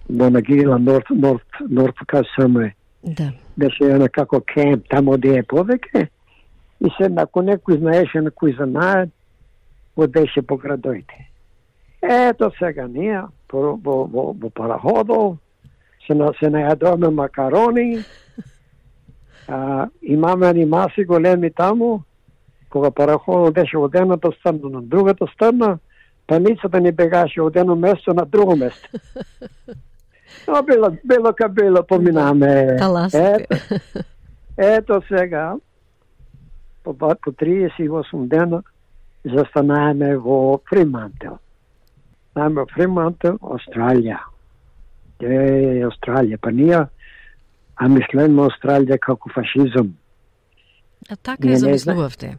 Speaker 20: Бонагила, Норт, Норт, Норт Касаме.
Speaker 1: Да.
Speaker 20: Беше една како кемп, тамо де е повеќе. И се, ако некој знаеше, некој знае, одеше по градоите. Ето сега ние во, во, во, во параходо се, на, се најадоме макарони, [laughs] а, имаме анимаси големи таму, кога параходот беше од едната страна на другата страна, паницата ни бегаше од едно место на друго место. [laughs] Но било, било ка било, поминаме. Ето, ето сега, по, по 38 дена, застанаеме во Фримантел. Најме во Фримантел, Австралија. Е, Австралија, па ние, а мислеме Австралија како фашизм.
Speaker 1: А така ја
Speaker 20: не
Speaker 1: замислувавте.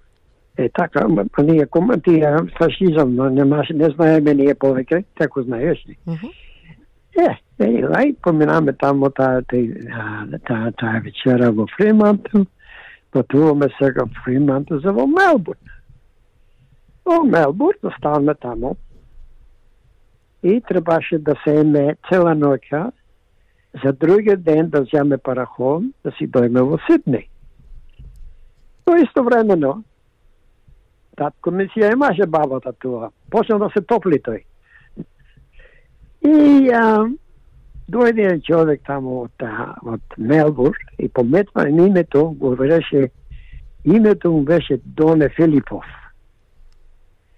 Speaker 20: Е, така, ние коментира фашизам, но не, маш- не знаеме ние повеќе, како знаеш ли.
Speaker 1: Мгм.
Speaker 20: Е, anyway, поминаме тамо таа таа таа вечера во Фримантел, патуваме сега во Фримантел за во Мелбурн. Во Мелбурн оставаме тамо и требаше да се еме цела ноќа за другиот ден да земе параход да си дојме во Сиднеј. Но истовремено, татко ми си ја имаше бабата туа. Почна да се топли тој. И а, дојде еден човек таму од, од Мелбурн и пометва името, говореше, името му беше Доне Филипов.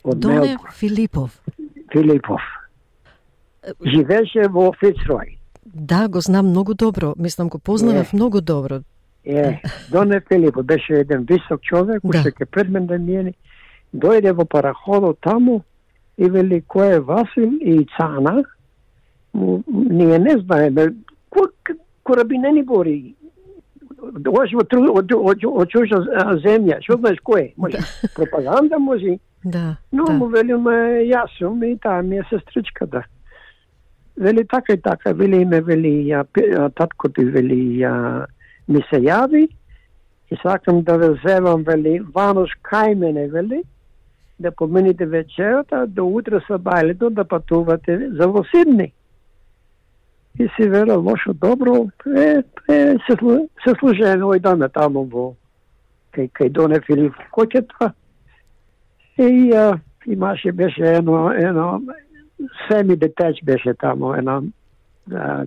Speaker 20: Од
Speaker 1: Доне
Speaker 20: Мелбурн.
Speaker 1: Филипов.
Speaker 20: Филипов. Живеше во Фицрой.
Speaker 1: Да, го знам многу добро. Мислам, го познавав
Speaker 20: Е.
Speaker 1: многу добро.
Speaker 20: Е, Доне Филипов беше еден висок човек,
Speaker 1: Да.
Speaker 20: уште пред мен да миени. Дојде во параходот таму и вели кој е Васил и Цана. Му, ние не знаеме. Кој корабинени бори? Дош од, тру- од, од, од чужа земја. Што знаеш кој е? Може, пропаганда може.
Speaker 1: Да,
Speaker 20: Но
Speaker 1: да.
Speaker 20: му велиме јас сум и таа ми е сестричката. Вели така и така, вели име, вели ја, пе- а, таткото и вели ја, ми се јави и сакам да ве земам, вели, вануш кај мене, вели, да помините вечерата, до утре со бајлето да патувате за во Сидни. И си вера лошо добро, е, е се, слу- се служеме даме таму во кај, кај Доне Филип Кочета. И а, имаше беше едно, едно семи детеч беше тамо, една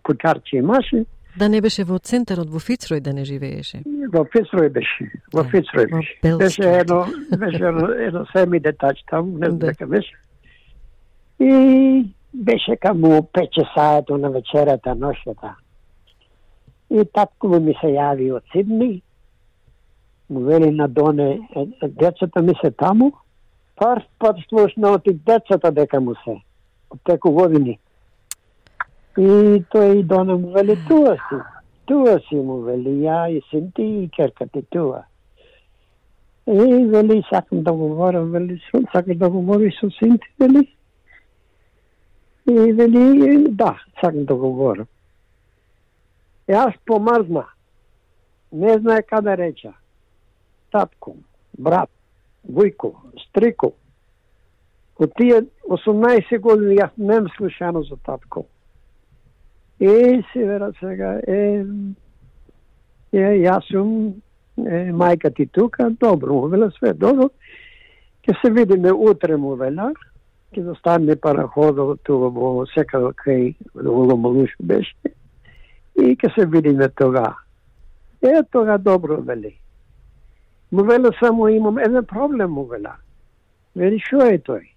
Speaker 20: кучарче имаше.
Speaker 1: Да не беше во центарот во Фицрој да не живееше.
Speaker 20: Во Фицрој беше, во Фицрој беше.
Speaker 1: Белски.
Speaker 20: Беше едно, беше едно, едно семи детач таму, не знам
Speaker 1: Да.
Speaker 20: дека беше. И беше каму пет часаето на вечерата, ношата. И татко му ми се јави од Сидни, му вели на Доне, децата ми се таму, прв пат слушна од децата дека му се, од теку години. И тој и му вели, туа си, туа си му вели, ја и син ти и керка ти туа. И вели, сакам да говорам, вели, сакаш да говориш со син ти, вели? И вели, да, сакам да говорам. Јас помрзна. Не знае каде реча. Татко, брат, Вујко, Стрико. Од тие 18 години јас нем слушано за татко. И се вера сега, е, е, јас сум е, мајка ти тука, добро, му вела све добро. Ке се видиме утре му вела, ке достане параходот тука во секако кај во Ломолуш беше. И ке се видиме тога. Е, тога добро вели. Му вела само имам еден проблем му вела. Вели шо е тој?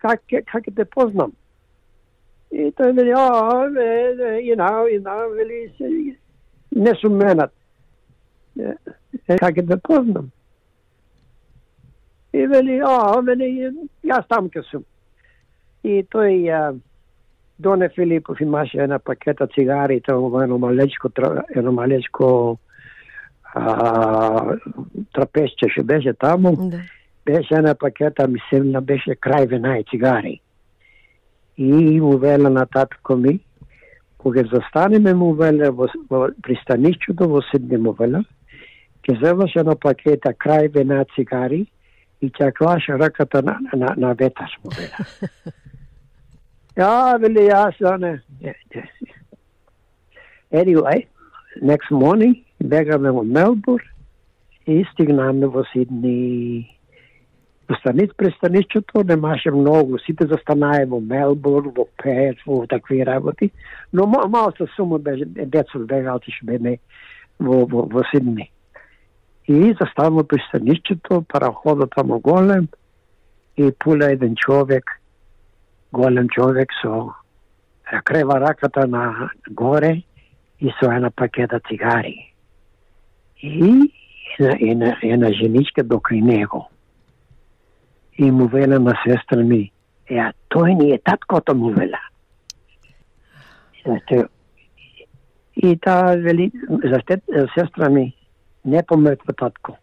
Speaker 20: Как как те познам? И тој вели, а, you know, you know, вели, не сум менат. е, е, как да познам. И вели, а, вели, јас там ке сум. И тој а, Доне Филипов имаше една пакета цигари, тоа едно малечко, едно малечко а, трапезче ше беше таму.
Speaker 1: Да.
Speaker 20: Беше една пакета, мислим, беше крај вина и цигари. И му вела на татко ми, кога застанеме му веле во, во пристанишчето во Сидни му веле, ќе земаш на пакета крај вена цигари и ќе клаше раката на, на, на ветар му веле. Ja, ville јас sa ne. Anyway, next morning бегаме во Мелбур и стигнаме во Сидни. Во престанечето немаше многу, сите застанае во Мелбурн, во Пет, во такви работи, но мал, малце сума беше, деца бега отише беме во, во, во Сидни. И застанува пристанишчето, параходот тамо голем, и пуля еден човек – голем човек со крева раката на горе и со една пакета цигари. И една, една, една женичка докрај него. И му вела на сестра ми, е, а тој ни е таткото му вела. Знаете, и таа вели, за сестра ми, не помртва татко.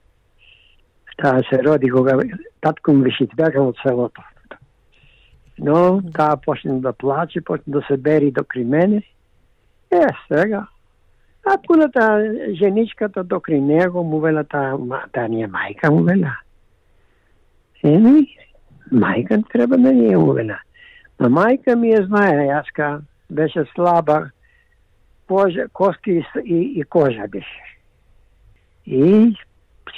Speaker 20: Таа се роди кога татко ми беше бега од селото. Но таа почне да плаче, почне да се бери до мене. Е, сега. А пуната женичката до него му вела таа, таа ни е мајка му вела. Еми, мајка треба да ни е му вела. А мајка ми е знае, јаска беше слаба, кожа, коски и, и, кожа беше. И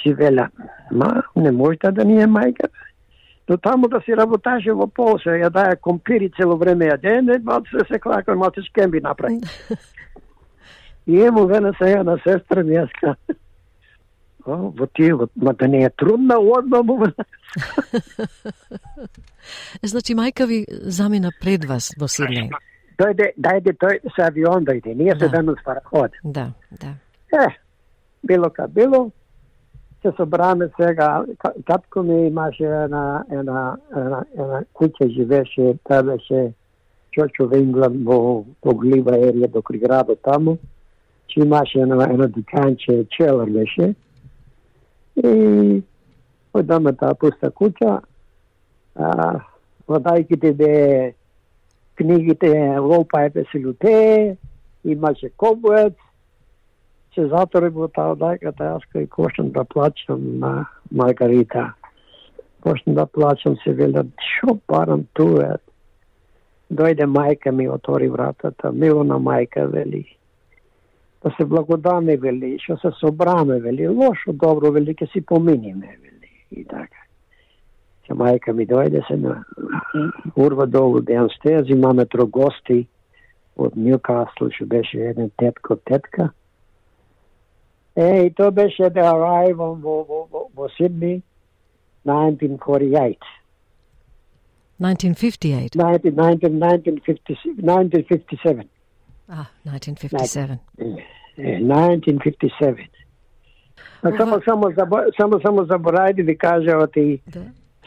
Speaker 20: си вела, ма, не може да ни е мајката но таму да си работаше во Полша, ја дае компири цело време ја дене, малце се се клака, малце шкемби направи. [laughs] И ему вена сега на сестра ми јаска. Во тие, ма да не е трудна одма му. [laughs]
Speaker 1: Значи, мајка ви замина пред вас во Сиднеј.
Speaker 20: Дојде, дајде тој со авион дојде, ние се денус параход.
Speaker 1: Да, да.
Speaker 20: Е, било ка било, се собраме сега, татко ми имаше една, една, една, една куќа живеше, таа беше Чочо Венглан во, во Глива ерија до градот таму, че имаше едно, едно диканче, челар беше, и одаме таа пуста куќа, а, водајките бе книгите Волпа се луте, имаше кобуец, се затвори во таа дајката, јас кај кошен да плачам на Маргарита. Кошен да плачам, се велат, шо барам туе? Дојде мајка ми, отвори вратата, милона мајка, вели. Да се благодаме, вели, што се собраме, вели, лошо, добро, вели, ке си поминиме, вели, и така. Се мајка ми дојде се на урва долу ден стез, имаме тро гости од Ньюкасл, што беше еден тетко, тетка, Е, и тоа беше the arrival во, во, во, во Сидни 1948.
Speaker 1: 1958?
Speaker 20: 1957.
Speaker 1: Ah, 1957.
Speaker 20: 1957. А само, само, само, само заборајди ви кажа оти да.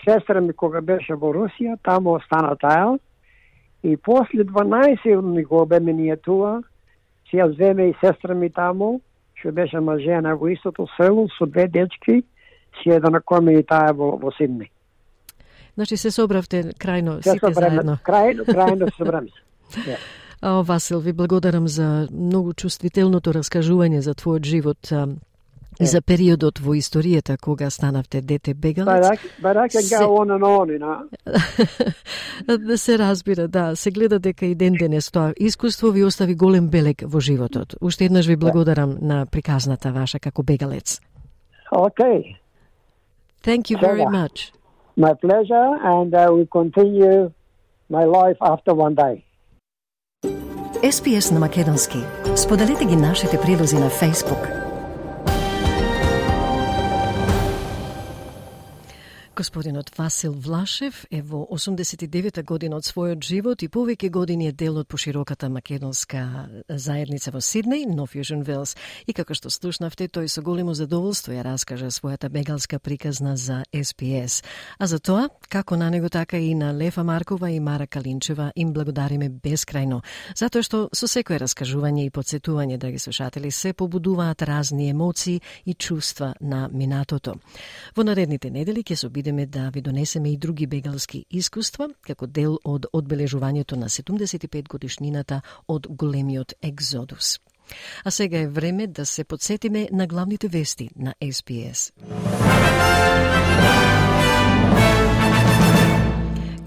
Speaker 20: сестра ми кога беше во Русија, таму остана таја и после 12 години го беме ние туа, си ја земе и сестра ми таму, што беше мажена во истото село со две дечки, си една на коме и таа во, во Сидни.
Speaker 1: Значи се собравте крајно се сите собраме, заедно.
Speaker 20: Крајно, крајно се собраме. [laughs]
Speaker 1: yeah. Васил, ви благодарам за многу чувствителното раскажување за твојот живот и за периодот во историјата кога станавте дете бегалец.
Speaker 20: But I, can go on and on, you know.
Speaker 1: да се разбира, да. Се гледа дека и ден денес тоа искуство ви остави голем белег во животот. Уште еднаш ви благодарам на приказната ваша како бегалец.
Speaker 20: Okay.
Speaker 1: Thank you very much.
Speaker 20: My pleasure, and I will continue my life after one day.
Speaker 1: SPS на Македонски. Споделете ги нашите прилози на Facebook. Господинот Васил Влашев е во 89 година од својот живот и повеќе години е дел од пошироката македонска заедница во Сиднеј, но Јужен Велс. И како што слушнавте, тој со големо задоволство ја раскажа својата бегалска приказна за SPS. А за тоа, како на него така и на Лефа Маркова и Мара Калинчева, им благодариме бескрајно, затоа што со секое раскажување и подсетување, драги слушатели, се побудуваат разни емоции и чувства на минатото. Во наредните недели ќе се бидеме да ви донесеме и други бегалски искуства, како дел од одбележувањето на 75 годишнината од големиот екзодус. А сега е време да се подсетиме на главните вести на SPS.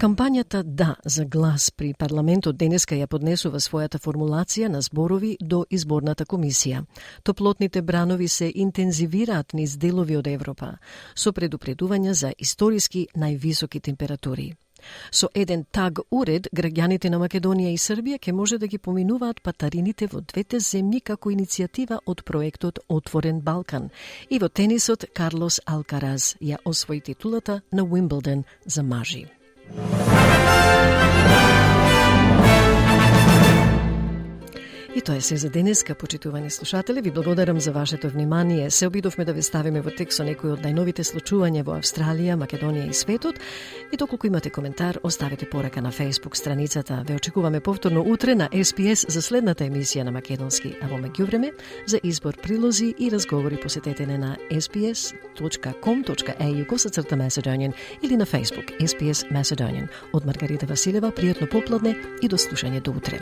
Speaker 1: Кампањата Да за глас при парламентот денеска ја поднесува својата формулација на зборови до изборната комисија. Топлотните бранови се интензивираат низ делови од Европа, со предупредувања за историски највисоки температури. Со еден таг уред, граѓаните на Македонија и Србија ќе може да ги поминуваат патарините во двете земји како иницијатива од проектот Отворен Балкан. И во тенисот Карлос Алкараз ја освои титулата на Уимблден за мажи. Música И тоа е се за денеска, почитувани слушатели. Ви благодарам за вашето внимание. Се обидовме да ве ставиме во текст со некои од најновите случувања во Австралија, Македонија и светот. И доколку имате коментар, оставете порака на Facebook страницата. Ве очекуваме повторно утре на SPS за следната емисија на Македонски. А во меѓувреме, за избор прилози и разговори посетете на sbs.com.au косацрта Macedonian или на Facebook SPS Macedonian. Од Маргарита Василева, пријатно попладне и до слушање до утре.